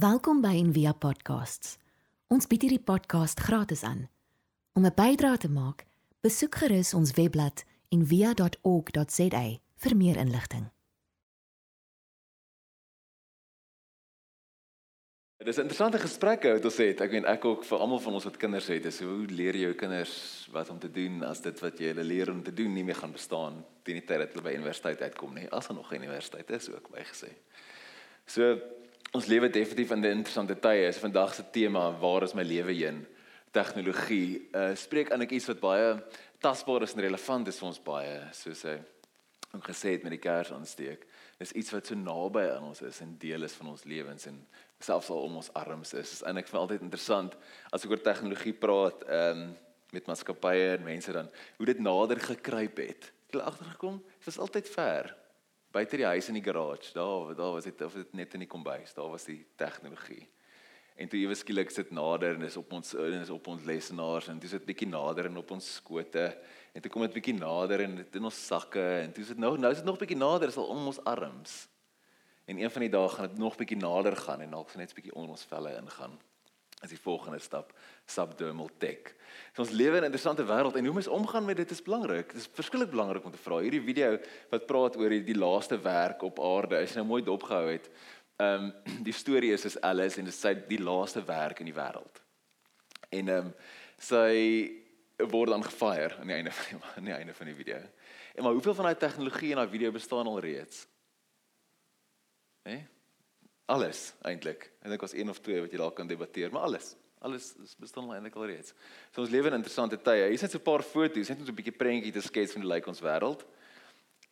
Welkom by Envia Podcasts. Ons bied hierdie podcast gratis aan. Om 'n bydrae te maak, besoek gerus ons webblad en via.org.za vir meer inligting. Dis 'n interessante gesprekke wat ons het. Ek meen ek ook vir almal van ons wat kinders het, is hoe leer jy jou kinders wat om te doen as dit wat jy hulle leer om te doen nie meer gaan bestaan teen die tyd dat hulle by universiteit uitkom nie. As hulle nog geen universiteit is ook bygesê. So ons lewe definitief in 'n interessante tye. Is vandag se tema waar is my lewe heen? Tegnologie. Uh spreek eintlik iets wat baie tasbaar is en relevant is vir ons baie, soos hy ook gesê het met die kers aansteek. Is iets wat so naby aan ons is en deel is van ons lewens en selfs al om ons arms is. Is eintlik vir altyd interessant as ek oor tegnologie praat, ehm um, met maatskappye en mense dan hoe dit nader gekruip het. Het hulle agtergekom? Dit was altyd ver. Buite die huis in die garage, daar daar was dit of dit net in die kombuis, daar was die tegnologie. En toe ewe skielik sit nader en is op ons en is op ons lesenaars en dis dit bietjie nader en op ons skote en toe kom dit bietjie nader en dit in ons sakke en toe is dit nou nou is dit nog bietjie nader is al om ons arms. En een van die dae gaan dit nog bietjie nader gaan en dalk net 'n bietjie onder ons velle ingaan. As die volgende stap, subdermal tech. So ons lewe in 'n interessante wêreld en hoe mens omgaan met dit is belangrik. Dit is verskriklik belangrik om te vra. Hierdie video wat praat oor die, die laaste werk op aarde, as jy nou mooi dopgehou het. Ehm um, die storie is is Alice en dit is sy die laaste werk in die wêreld. En ehm um, sy word dan gefire aan die einde van die aan die einde van die video. En maar hoeveel van daai tegnologie in daai video bestaan al reeds? Hè? Nee? Alles eintlik. Ek dink ons een of twee wat jy daar kan debatteer, maar alles. Alles bestaan al eintlik al reeds. So ons lewe in interessante tye. Hier net so 'n paar foto's, net om 'n bietjie prentjie te skets van die lyk ons wêreld.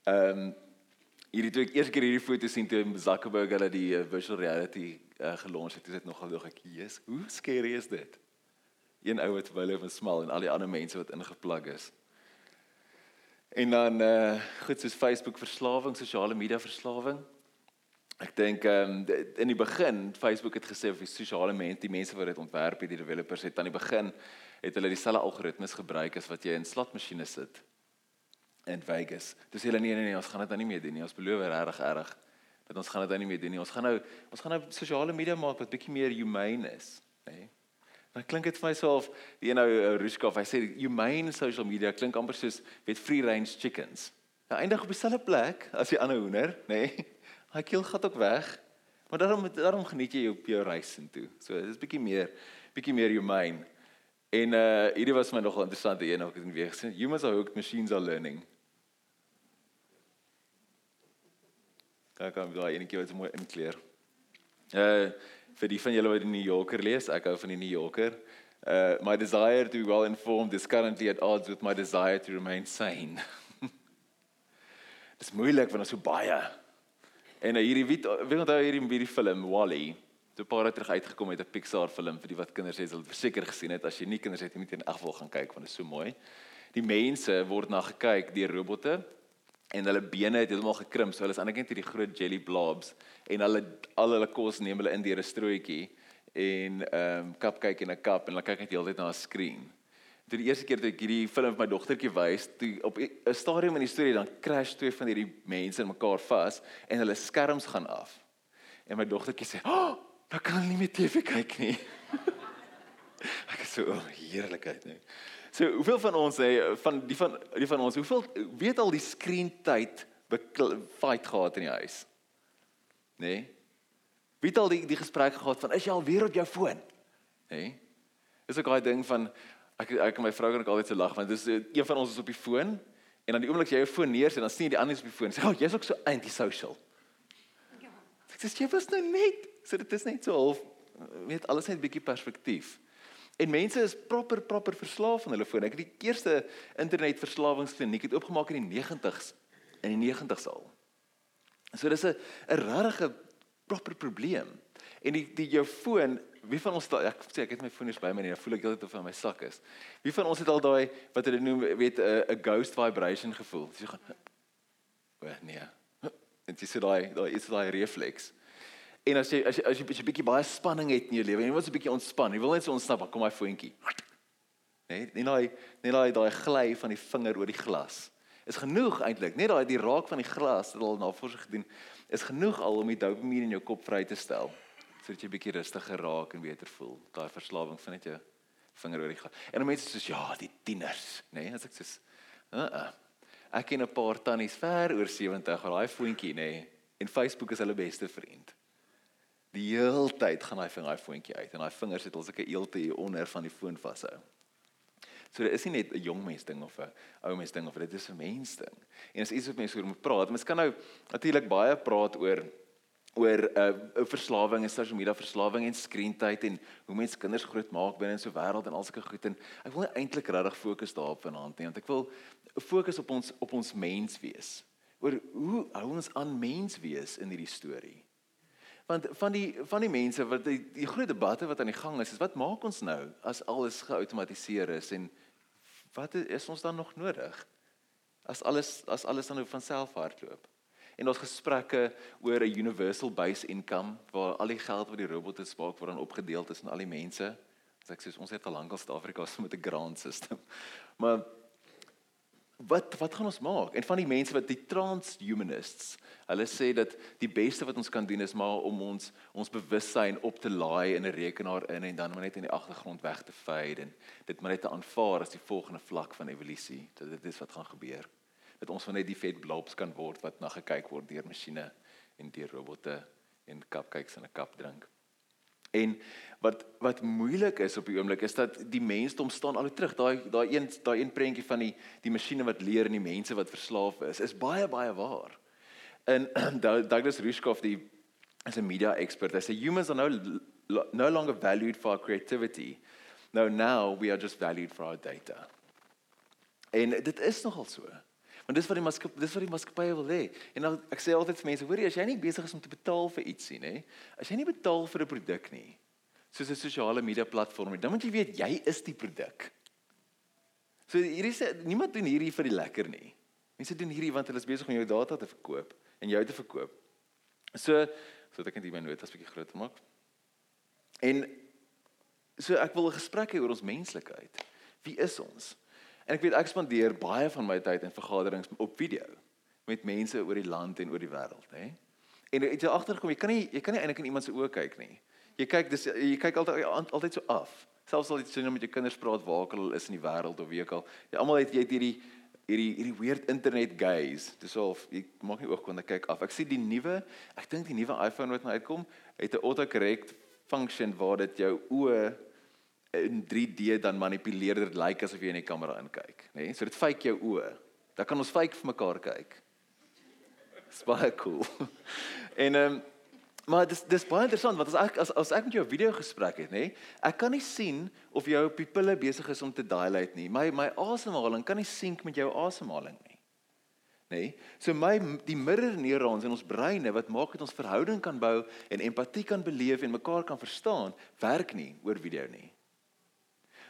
Ehm um, hierdie toe ek eers keer hierdie foto sien toe Zuckerberg hulle die uh, virtual reality uh, gelons het, het dit nogal dog ek, "Jesus, hoe scary is dit?" Een ou wat wyle van smal en al die ander mense wat ingeplug is. En dan eh uh, goed soos Facebook verslawing, sosiale media verslawing. Ek dink ehm um, in die begin Facebook het gesê of die sosiale mense, die mense wat dit ontwerp het, die developers het aan die begin het hulle dieselfde algoritmes gebruik as wat jy in slotmasjiene sit in Vegas. Dis hulle nee nee nee, ons gaan dit nou nie meer doen nie. Ons beloof regtig erg dat ons gaan dit nou nie meer doen nie. Ons gaan nou ons gaan nou sosiale media maak wat bietjie meer humane is, nê? Nee? Dan klink dit vir myself die een nou uh, Ruskov, hy sê humane social media klink amper soos weet free range chickens. Nou eindig op dieselfde plek as die ander hoender, nê? Nee? Hy keel gat ook weg. Maar daarom daarom geniet jy op jou reis intoe. So dis bietjie meer bietjie meer humane. En uh hierdie was my nogal interessant een ook in weer gesien. Humans are hooked machines are learning. Kyk aan daai enetjie wat mooi inkleer. Uh vir die van julle wat die New Yorker lees, ek hou van die New Yorker. Uh my desire to be well informed is currently at odds with my desire to remain sane. Dis moeilik want ons so baie En uh, hierdie wie wie onthou hierdie hierdie film Wall-E? Toe paar jaar terug uitgekom het 'n Pixar film vir die wat kinders het, sal verseker gesien het. As jy nie kinders het, jy moet in elk geval gaan kyk want dit is so mooi. Die mense word na gekyk deur robotte en hulle bene het heeltemal gekrimp. So hulle is eintlik net hierdie groot jelly blobs en hulle al hulle kos neem hulle in deur 'n strootjie en ehm um, kap kyk in 'n kap en hulle kyk net heeltyd na 'n skerm. Toe die eerste keer toe ek hierdie film vir my dogtertjie wys, toe op 'n stadium in die storie dan crash twee van hierdie mense in mekaar vas en hulle skerms gaan af. En my dogtertjie sê, "Ag, oh, nou kan hulle nie meer TV kyk nie." ek is so oh, heerlikheid nie. So, hoeveel van ons sê van die van die van ons, hoeveel weet al die skreentyd fight gehad in die huis? Nê? Nee? Wie het al die die gesprek gehad van is jy al weer op jou foon? Nê? Nee? Is ook daai ding van ek ek en my vrou kan ook altyd so lag want dis eh, een van ons is op die foon en dan die oomblik jy jou foon neersit dan sien jy die ander op die foon sê oh jy's ook so anti-social. Ja. Ek sê jy was nou net so dit is net so half weet alles net 'n bietjie perspektief. En mense is proper proper verslaaf aan hulle foon. Ek het die eerste internetverslawingskliniek het oopgemaak in die 90s in die 90s al. So dis 'n 'n regte proper probleem. En die die jou foon wie van ons ek sê ek het my foon hier by my en dan voel ek heeltyd of hy in my sak is. Wie van ons het al daai wat hulle noem weet 'n 'n ghost vibration gevoel? Jy gaan O nee. En jy sê daai daai is daai refleks. En as jy as jy as jy 'n bietjie baie spanning het in jou lewe en jy wil 'n bietjie ontspan, jy wil net so ontsnap, kom my foontjie. Nee, nie daai nie daai daai gly van die vinger oor die glas. Is genoeg eintlik. Net daai die raak van die glas, dit al navorsing gedoen, is genoeg al om die dopamien in jou kop vry te stel sodat jy bietjie rustiger raak en beter voel. Daai verslawing vind net jou vinger oor die gat. En mense sê ja, die tieners, nê, nee, as ek sê, uh -uh. ek ken 'n paar tannies ver oor 70, daai voetjie, nê, nee, en Facebook is hulle beste vriend. Die hele tyd gaan hy vinger daai voetjie uit en daai vingers het al sulke eelte hier onder van die foon vashou. So dit is nie net 'n jong mens ding of 'n ou mens ding of dit is 'n mens ding. En as iets wat mense oor moet praat, mens kan nou natuurlik baie praat oor oor 'n uh, uh, verslawing en sosiale media verslawing en skreentyd en hoe mense kinders grootmaak binne in so 'n wêreld en al sulke goed en ek wil eintlik regtig fokus daarop vanaand nie want ek wil fokus op ons op ons mens wees. Oor hoe hou ons aan mens wees in hierdie storie? Want van die van die mense wat die, die groot debatte wat aan die gang is, is wat maak ons nou as alles geautomatiseer is en wat is ons dan nog nodig? As alles as alles dan nou van self hardloop. En ons gesprekke oor 'n universal base income waar al die geld wat die robotte spaak word dan opgedeel tussen al die mense. As ek sê ons het al lank al Suid-Afrika se met 'n grant system. Maar wat wat gaan ons maak? En van die mense wat die transhumanists, hulle sê dat die beste wat ons kan doen is maar om ons ons bewussyn op te laai in 'n rekenaar in en dan net in die agtergrond weg te fade en dit maar net te aanvaar as die volgende vlak van evolusie. Dit is wat gaan gebeur. Dat ons van net die vet blobs kan word wat na gekyk word deur masjiene en deur robotte en cupcakes in 'n kap drink. En wat wat moeilik is op die oomblik is dat die mensdom staan al terug. Daai daai een daai een prentjie van die die masjiene wat leer en die mense wat verslaaf is, is baie baie waar. En Douglas Rushkoff die is 'n media expert. Hy sê humans are no no longer valued for our creativity. No now we are just valued for our data. En dit is nogal so. Want dis wat die maatskappy dis wat die maatskappy wil hê. En dan ek sê altyd vir mense, hoorie, as jy nie besig is om te betaal vir iets nie, nê? As jy nie betaal vir 'n produk nie, soos 'n sosiale media platform, dan moet jy weet jy is die produk. So hierdie sê niemand doen hierdie vir die lekker nie. Mense doen hierdie want hulle is besig om jou data te verkoop en jou te verkoop. So so ek net my notas bietjie groter maak. En so ek wil 'n gesprek hê oor ons menslikheid. Wie is ons? En ek weet ek spandeer baie van my tyd in vergaderings op video met mense oor die land en oor die wêreld, hè. En jy het agtergekom, jy kan nie jy kan nie eintlik in iemand se oë kyk nie. Jy kyk dis jy kyk altyd altyd so af. Selfs al jy sien met jou kinders praat waar al hulle is in die wêreld of wie ook al. Jy almal het jy het hierdie hierdie hierdie weird internet gaze. Dis of jy maak nie oogkonde kyk af. Ek sien die nuwe, ek dink die nuwe iPhone wat nou uitkom, het 'n autocorrect function waar dit jou oë in 3D dan manipuleer dit lyk like asof jy in die kamera inkyk, nê? Nee? So dit fake jou oë. Dan kan ons fake vir mekaar kyk. Dis baie cool. en ehm um, maar dis dis baie interessant want as ek as, as ek met jou video gesprek het, nê? Nee, ek kan nie sien of jou pupille besig is om te dilate nie. My my asemhaling kan nie synk met jou asemhaling nie. Nê? Nee? So my die mirror neurons in ons breine wat maak dat ons verhouding kan bou en empatie kan beleef en mekaar kan verstaan, werk nie oor video nie.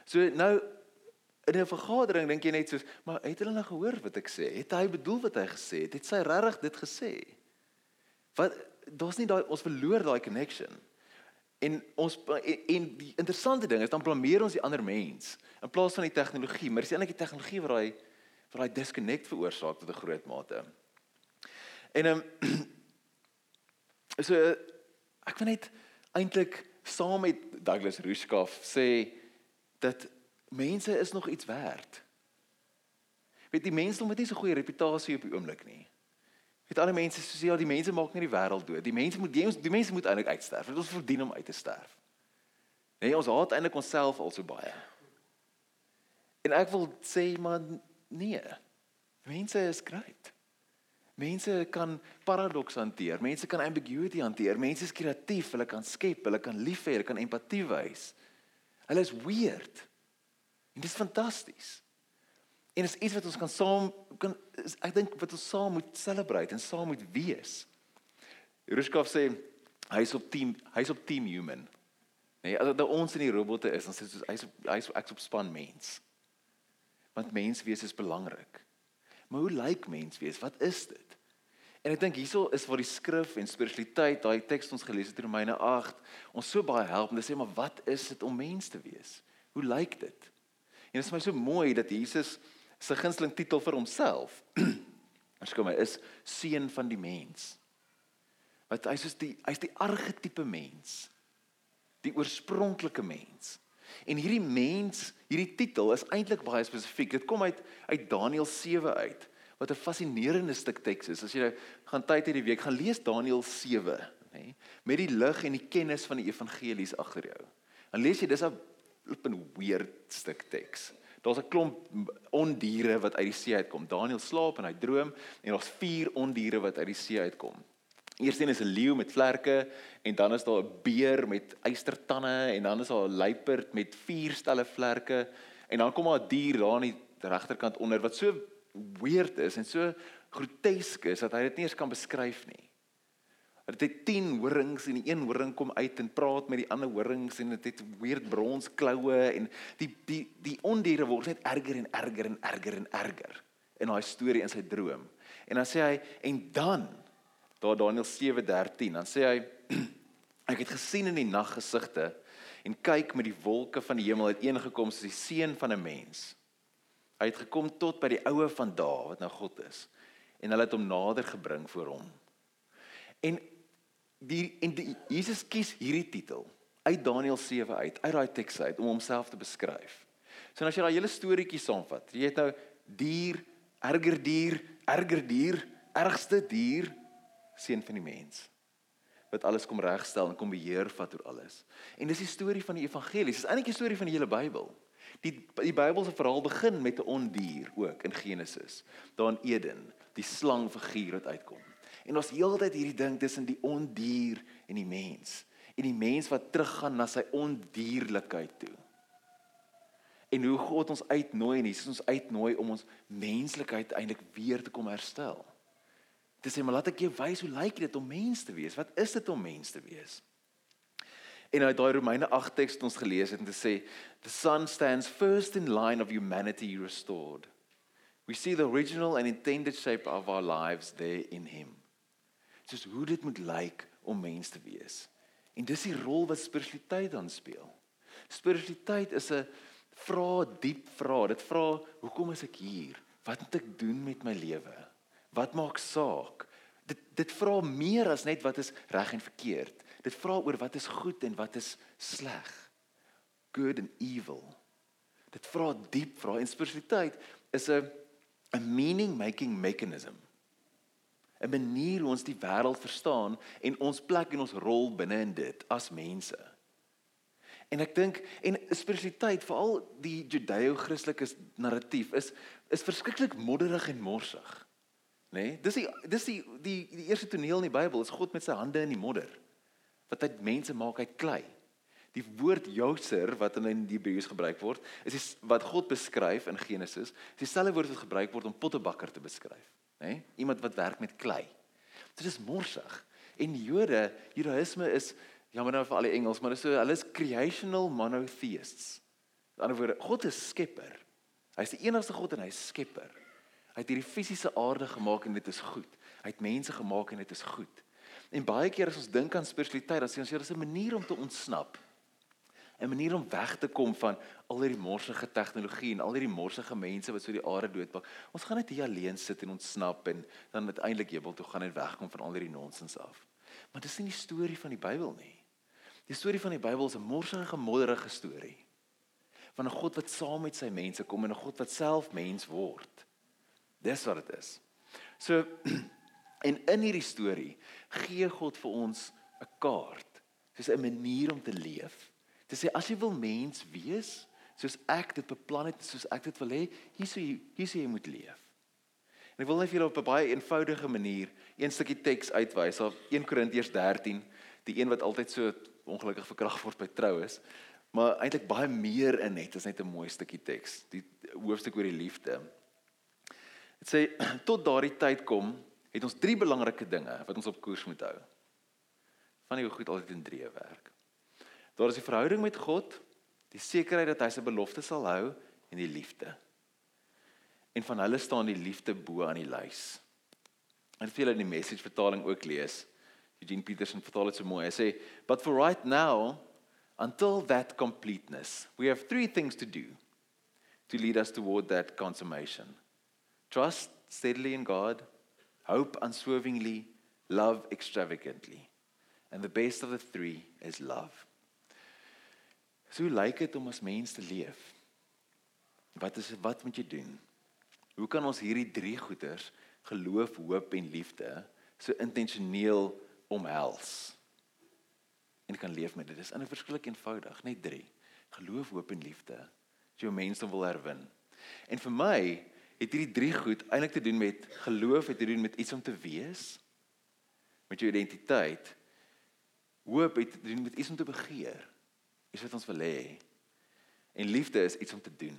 So nou in 'n vergadering dink jy net soos, maar het hulle nou gehoor wat ek sê? Het hy bedoel wat hy gesê het? Het sy regtig dit gesê? Wat daar's nie daai ons verloor daai connection. En ons en, en die interessante ding is dan blameer ons die ander mens in plaas van die tegnologie, maar dis eintlik die tegnologie wat daai wat daai disconnect veroorsaak tot 'n groot mate. En ehm um, so ek wil net eintlik saam met Douglas Rushkoff sê dat mense is nog iets werd. Weet die mense het nie so goeie reputasie op die oomblik nie. Weet al die mense sê ja, die mense maak nie die wêreld dood. Die mense moet die, die mense moet eintlik uitsterf. Ons verdien om uit te sterf. Nee, ons haat eintlik onsself al so baie. En ek wil sê maar nee. Mense is great. Mense kan paradoks hanteer. Mense kan ambiguity hanteer. Mense is kreatief. Hulle kan skep, hulle kan lief hê, hulle kan empatie wys. Hulle is weird. En dit is fantasties. En dit is iets wat ons kan saam kan ek dink wat ons saam moet celebrate en saam moet wees. Rushkoff sê hy's op team hy's op team human. Nee, as dit ons in die robotte is, dan sê hy hy's hy's ek's op span mens. Want mens wees is belangrik. Maar hoe lyk mens wees? Wat is dit? En ek dink hierso is waar die skrif en spiritualiteit, daai teks ons gelees het in Romeine 8, ons so baie help om te sê maar wat is dit om mens te wees? Hoe lyk dit? En dit is my so mooi dat Jesus se gunsteling titel vir homself, kom hy is seun van die mens. Wat hy soos die hy's die argetipe mens. Die oorspronklike mens. En hierdie mens, hierdie titel is eintlik baie spesifiek. Dit kom uit uit Daniël 7 uit wat 'n fascinerende stuk teks is. As jy nou gaan tyd hierdie week gaan lees Daniël 7, nê, met die lig en die kennis van die evangelies agter jou. Dan lees jy dis 'n 'n weird stuk teks. Daar's 'n klomp ondiere wat uit die see uitkom. Daniël slaap en hy droom en daar's vier ondiere wat uit die see uitkom. Eerstens is 'n leeu met vlerke en dan is daar 'n beer met eystertande en dan is daar 'n luiperd met vier stelle vlerke en dan kom daar 'n dier daar aan die regterkant onder wat so weird is en so grotesk is dat hy dit nie eens kan beskryf nie. Dit het 10 horings en die een horing kom uit en praat met die ander horings en dit het weird brons kloue en die die die ondiere word net erger en erger en erger en erger in daai storie in sy droom. En dan sê hy en dan daar Daniël 7:13 dan sê hy ek het gesien in die naggesigte en kyk met die wolke van die hemel het ingekom soos die seun van 'n mens hy het gekom tot by die oue van dae wat nou God is en hulle het hom nader gebring voor hom en die en die, Jesus kies hierdie titel uit Daniël 7 uit uit daai teks uit om homself te beskryf so as jy daai hele storieetjie saamvat jy het nou dier erger dier erger dier ergste dier seun van die mens wat alles kom regstel en kom beheer vat oor alles. En dis die storie van die evangelie. Dis eintlik die storie van die hele Bybel. Die die Bybelse verhaal begin met 'n ondier ook in Genesis. Daar in Eden, die slang figuur wat uitkom. En ons heeltyd hierdie ding tussen die ondier en die mens. En die mens wat teruggaan na sy ondierlikheid toe. En hoe God ons uitnooi en Jesus ons uitnooi om ons menslikheid eintlik weer te kom herstel. Dit sê maar laat ek jou wys hoe lyk dit om mens te wees? Wat is dit om mens te wees? En uit daai Romeine 8 teks wat ons gelees het en te sê the son stands first in line of humanity restored. We see the original and intended shape of our lives there in him. Dis hoe dit moet lyk om mens te wees. En dis die rol wat spiritualiteit dan speel. Spiritualiteit is 'n vra diep vra. Dit vra hoekom is ek hier? Wat moet ek doen met my lewe? Wat maak saak? Dit dit vra meer as net wat is reg en verkeerd. Dit vra oor wat is goed en wat is sleg. Good and evil. Dit vra diep vrae en spiritualiteit is 'n 'n meaning making mechanism. 'n manier hoe ons die wêreld verstaan en ons plek en ons rol binne in dit as mense. En ek dink en spiritualiteit, veral die Judeo-Christelike narratief is is verskriklik modderig en morsig. Nê? Nee, dis die dis die die die eerste toneel in die Bybel is God met sy hande in die modder. Wat hy mense maak uit klei. Die woord Joser wat in die Hebreëus gebruik word, is die, wat God beskryf in Genesis, is dieselfde woord wat gebruik word om pottebakker te beskryf, nê? Nee? Iemand wat werk met klei. Dit is morsig. En Jode, Judaïsme is jammer nou vir al die Engels, maar dis so hulle is creational monotheists. Aan die ander woorde, God is skepper. Hy is die enigste God en hy is skepper. Hy het hierdie fisiese aarde gemaak en dit is goed. Hy het mense gemaak en dit is goed. En baie keer as ons dink aan spiritualiteit, dan sê ons ja, dis 'n manier om te ontsnap. 'n Manier om weg te kom van al hierdie morsige tegnologie en al hierdie morsige mense wat so die aarde doodmaak. Ons gaan net hier alleen sit en ontsnap en dan uiteindelik hemel toe gaan en wegkom van al hierdie nonsens af. Maar dis nie die storie van die Bybel nie. Die storie van die Bybel is 'n morsige, modderige storie van 'n God wat saam met sy mense kom en 'n God wat self mens word. Dis wat dit is. So en in hierdie storie gee God vir ons 'n kaart, soos 'n manier om te leef. Dit sê as jy wil mens wees, soos ek dit beplan het, soos ek dit wil hê, hier sou jy moet leef. En ek wil net vir julle op 'n baie eenvoudige manier een stukkie teks uitwys, op 1 Korintiërs 13, die een wat altyd so ongelukkig verkrag word by troues, maar eintlik baie meer in het as net 'n mooi stukkie teks, die hoofstuk oor die liefde. Dit sê tot daardie tyd kom, het ons drie belangrike dinge wat ons op koers moet hou. Van hoe goed altyd in drie werk. Daar is die verhouding met God, die sekerheid dat hy sy beloftes sal hou en die liefde. En van hulle staan die liefde bo aan die lys. En vir julle in die message vertaling ook lees, Eugene Peterson vertaal dit so mooi. Hy sê, "But for right now, until that completeness, we have three things to do to lead us toward that consummation." Trust steadily in God, hope unswervingly, love extravagantly. And the best of the three is love. So hoe lyk dit om as mens te leef? Wat is wat moet jy doen? Hoe kan ons hierdie drie goeders, geloof, hoop en liefde, so intentioneel omhels? En kan leef met dit. Dit is in 'n verskillik eenvoudig, net drie. Geloof, hoop en liefde. Jou mense wil herwin. En vir my het hierdie drie goed eintlik te doen met geloof, het te doen met iets om te wees, met jou identiteit. Hoop het te doen met iets om te begeer is wat ons wil hê. En liefde is iets om te doen.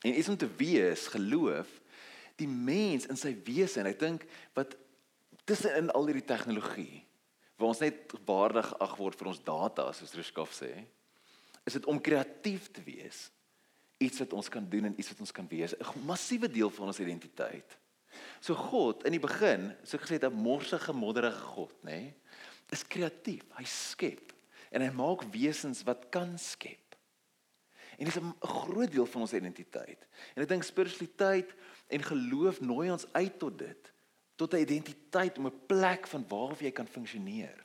En iets om te wees, geloof, die mens in sy wese en ek dink wat tussenin al hierdie tegnologie waar ons net waardig ag word vir ons data soos Ruskov sê, is dit om kreatief te wees. Iets wat ons kan doen en iets wat ons kan wees, 'n massiewe deel van ons identiteit. So God in die begin, so gesê 'n morsige, modderige God, nê, nee, is kreatief. Hy skep en hy maak wesens wat kan skep. En dit is 'n groot deel van ons identiteit. En ek dink spiritualiteit en geloof nooi ons uit tot dit, tot 'n identiteit om 'n plek van waar jy kan funksioneer.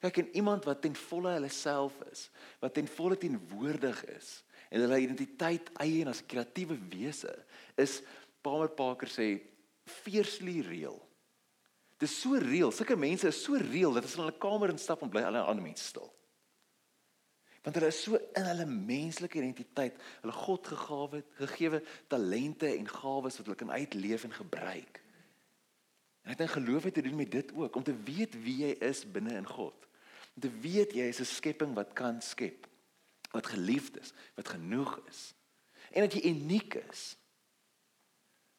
Kyk en iemand wat ten volle hulle self is, wat ten volle teenwoordig is en hulle identiteit eie as kreatiewe wese is Palmer Parker sê fiercely real. Dit is so real. Sulke mense is so real dat as hulle in 'n kamer instap en bly alle ander mense stil want hulle is so in hulle menslike identiteit, hulle God gegawe gegeewe talente en gawes wat hulle kan uitleef en gebruik. En ek dink geloof het te doen met dit ook, om te weet wie jy is binne in God. Om te weet jy is 'n skepping wat kan skep, wat geliefd is, wat genoeg is en dat jy uniek is.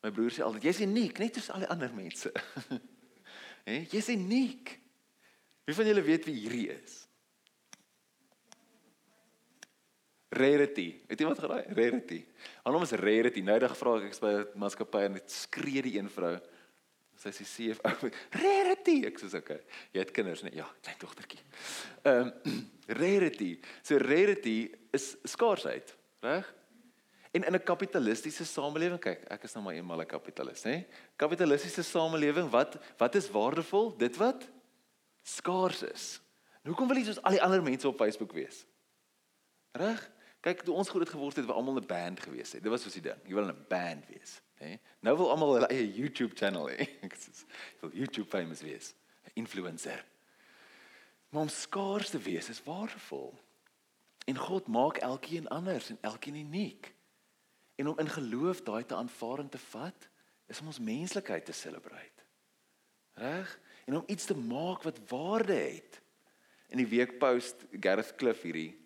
My broer sê altyd jy's uniek, net soos al die ander mense. Hè, jy's uniek. Wie van julle weet wie hierdie is? Rarity. Het jy wat geraai? Rarity. Haar naam is Rarity. Nou dag vra ek by 'n maatskappy en dit skree die een vrou. Sy sê CFO. Rarity. Ek sê okay. Jy het kinders, nee? Ja, klein dogtertjie. Ehm um, Rarity. So Rarity is skaarsheid, reg? En in 'n kapitalistiese samelewing, kyk, ek is nou maar eenmal 'n kapitalis, hè? Kapitalistiese samelewing, wat wat is waardevol? Dit wat skaars is. Hoekom wil jy soos al die ander mense op Facebook wees? Reg? Kyk, toe ons groot geword het, het we almal 'n band gewees het. Dit was soos die ding. Jy wil 'n band wees, hè? Nou wil almal hulle eie YouTube channel hê. Sê, wil YouTube famous wees, 'n influencer. Maar om skaars te wees is waardevol. En God maak elkeen anders en elkeen uniek. En om in geloof daai te aanvaar en te vat, is om ons menslikheid te celebrate. Reg? En om iets te maak wat waarde het. In die week post Gareth Cliff hierdie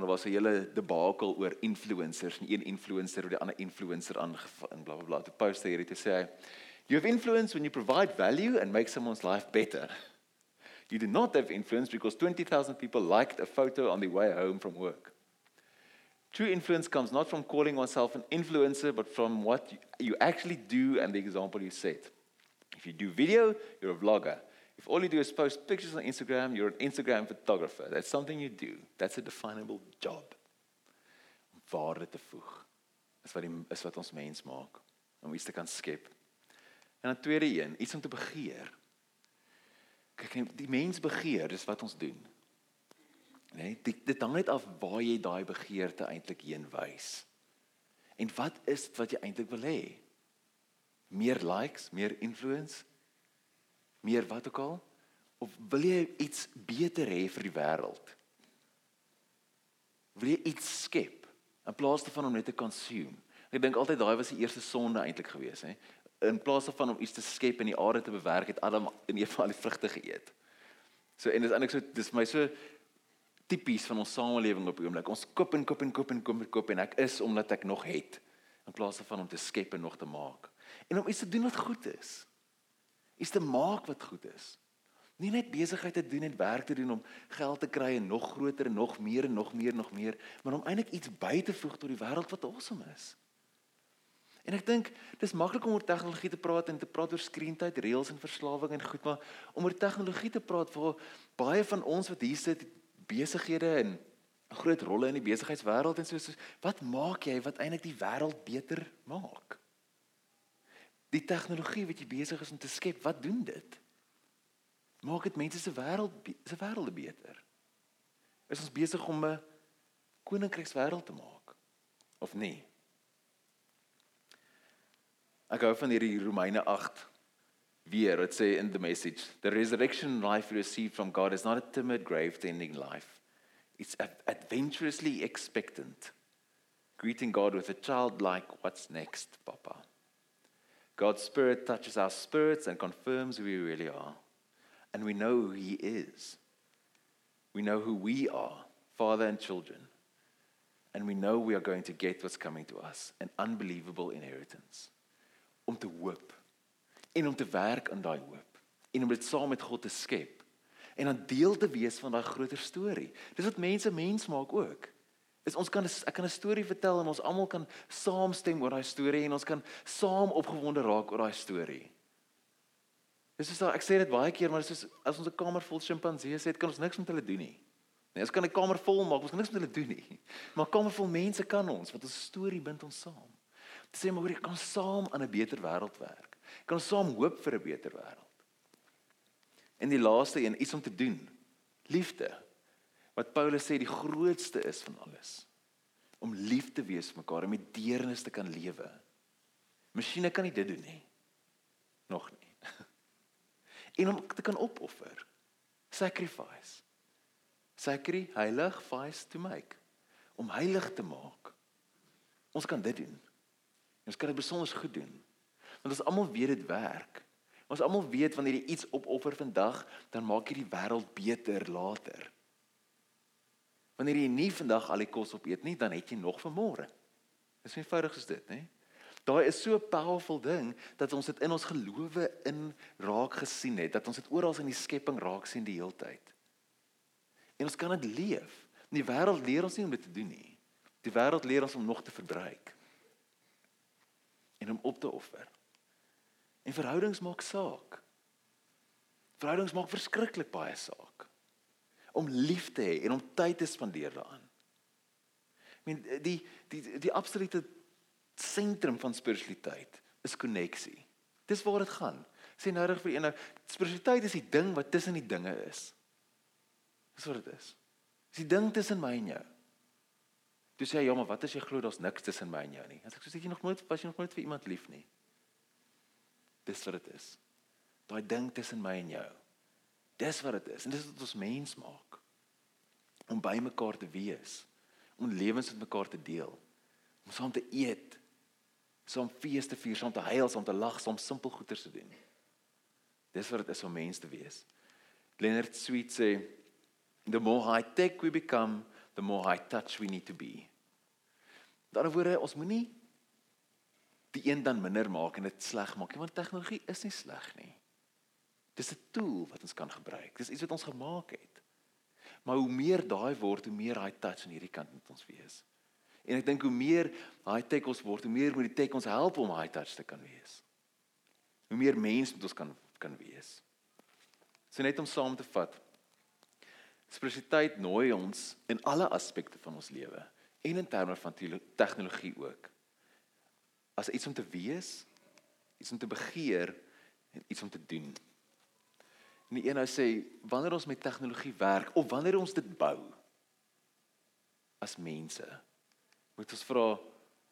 Want daar was 'n hele debakel oor influencers en een influencer oor die ander influencer aangeval en blablabla. Bla. Te post hierdie te sê, "You have influence when you provide value and make someone's life better. You do not have influence because 20,000 people liked a photo on the way home from work." True influence comes not from calling oneself an influencer but from what you actually do and the example you set. If you do video, you're a vlogger. If all you do is post pictures on Instagram, you're an Instagram photographer. That's something you do. That's a definable job. Waarde te voeg. Is wat die is wat ons mens maak om iets te kan skep. En dan tweede een, iets om te begeer. Kyk, die mens begeer, dis wat ons doen. Nee, dit dit hang net af waar jy daai begeerte eintlik heen wys. En wat is dit wat jy eintlik wil hê? Meer likes, meer influence, meer wat ook al of wil jy iets beter hê vir die wêreld? Wil jy iets skep in plaas daarvan om net te consume? Ek dink altyd daai was die eerste sonde eintlik geweest, hè. In plaas daarvan om iets te skep en die aarde te bewerk, het Adam en Eva al die vrugte geëet. So en dis eintlik so dis my so tipies van ons samelewing op die oomblik. Ons koop en koop en koop en koop en koop en ek is omdat ek nog het in plaas daarvan om te skep en nog te maak. En om iets te doen wat goed is iets te maak wat goed is. Nie net besigheid te doen en werk te doen om geld te kry en nog groter en nog meer en nog meer en nog meer, maar om eintlik iets by te voeg tot die wêreld wat awesome is. En ek dink dis maklik om oor tegnologie te praat en te praat oor skreentyd, reels en verslawing en goed, maar om oor tegnologie te praat vir baie van ons wat hier sit besighede en groot rolle in die besigheidswêreld en so so wat maak jy wat eintlik die wêreld beter maak? Die tegnologie wat jy besig is om te skep, wat doen dit? Maak dit mense se wêreld se wêrelde beter. Is ons besig om 'n koninkrykswêreld te maak of nie? Ek hou van hierdie Romeine 8 weer. Dit sê in the message, the resurrection life we receive from God is not a timid grave-tending life. It's adventurously expectant. Greeting God with a childlike what's next, papa. God's spirit touches our spirits and confirms who we really are. And we know who he is. We know who we are, father and children. And we know we are going to get what's coming to us, an unbelievable inheritance. Om te hoop en om te werk in daai hoop en om dit saam met God te skep en dan deel te wees van daai groter storie. Dis wat mense mens maak ook. Is ons kan ek kan 'n storie vertel en ons almal kan saamstem oor daai storie en ons kan saam opgewonde raak oor daai storie. Dis is ek sê dit baie keer maar dis as ons 'n kamer vol sjimpansees het, kan ons niks met hulle doen nie. Nee, ons kan 'n kamer vol maak, ons kan niks met hulle doen nie. Maar 'n kamer vol mense kan ons, want ons storie bind ons saam. Dit sê maar hoor jy kan saam aan 'n beter wêreld werk. Kan ons saam hoop vir 'n beter wêreld. En die laaste een, iets om te doen. Liefde. Wat Paulus sê die grootste is van alles. Om lief te wees vir mekaar en met deernis te kan lewe. Masjiene kan nie dit doen nie. Nog nie. En om te kan opoffer. Sacrifice. Sacri, heilig, vice to make. Om heilig te maak. Ons kan dit doen. Ons kan dit besonder goed doen. Want ons almal weet dit werk. Ons almal weet wanneer jy iets opoffer vandag, dan maak jy die wêreld beter later. Wanneer jy nie vandag al die kos opeet nie, dan het jy nog vir môre. Dis eenvoudig is dit, hè? Daai is so 'n powerful ding dat ons dit in ons gelowe in raak gesien het, dat ons dit oral in die skepping raak sien die hele tyd. En ons kan dit leef. Die wêreld leer ons nie om dit te doen nie. Die wêreld leer ons om nog te verbruik en om op te offer. En verhoudings maak saak. Verhoudings maak verskriklik baie saak. Om lief te hê en om tyd te spandeer daaraan. I mean die die die, absolute sentrum van spiritualiteit is koneksie. Dis waar dit gaan. Sê nou reg vir een nou, spiritualiteit is die ding wat tussen die dinge is. Dis wat dit is. Dis die ding tussen my en jou. Jy sê ja, maar wat as jy glo daar's niks tussen my en jou nie? As ek sê jy nog nooit was jy nog nooit vir iemand lief nie. Dis wat dit is. Daai ding tussen my en jou. Dis wat dit is. En dis wat ons mens maak. Om by mekaar te wees, om lewens met mekaar te deel, om saam te eet, saam fees te vier, saam te huil, saam te lag, saam simpel goeders te doen. Dis wat dit is om mens te wees. Leonard Sweet sê the more high tech we become, the more high touch we need to be. Daaroor ons moenie die een dan minder maak en dit sleg maak nie, want tegnologie is nie sleg nie. Dis 'n tool wat ons kan gebruik. Dis iets wat ons gemaak het. Maar hoe meer daai word, hoe meer high touch aan hierdie kant moet ons wees. En ek dink hoe meer high tech ons word, hoe meer moet die tech ons help om high touch te kan wees. Hoe meer mens moet ons kan kan wees. So net om saam te vat. Spiritualiteit nooi ons in alle aspekte van ons lewe en in terme van tegnologie ook. As iets om te wees, iets om te begeer en iets om te doen. En die een nou sê wanneer ons met tegnologie werk of wanneer ons dit bou as mense moet ons vra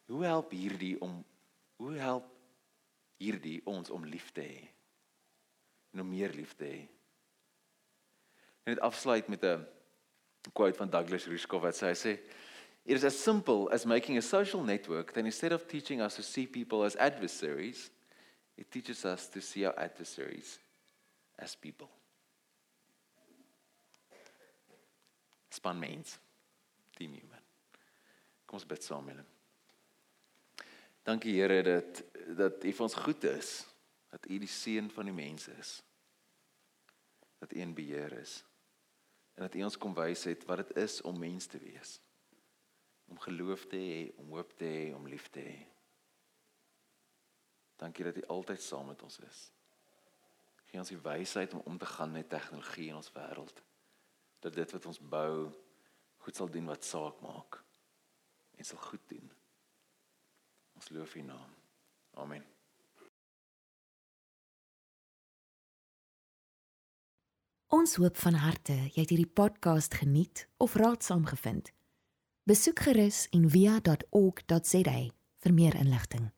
hoe help hierdie om hoe help hierdie ons om lief te hê? En om meer lief te hê. Net afsluit met 'n quote van Douglas Rushkoff wat sê hy sê it is as simple as making a social network that instead of teaching us to see people as adversaries it teaches us to see our adversaries as people span mens team human Kom ons bid saam hom. Dankie Here dat dat U vir ons goed is, dat U die seun van die mense is. Dat U in beheer is. En dat U ons kom wys het wat dit is om mens te wees. Om geloof te hê, om hoop te hê, om lief te hê. Dankie dat U altyd saam met ons is. Gee ons die wysheid om om te gaan met tegnologie in ons wêreld. Dat dit wat ons bou goed sal doen wat saak maak en sal goed doen. Ons loof U naam. Amen. Ons hoop van harte jy het hierdie podcast geniet of raadsaam gevind. Besoek gerus en via.ok.za vir meer inligting.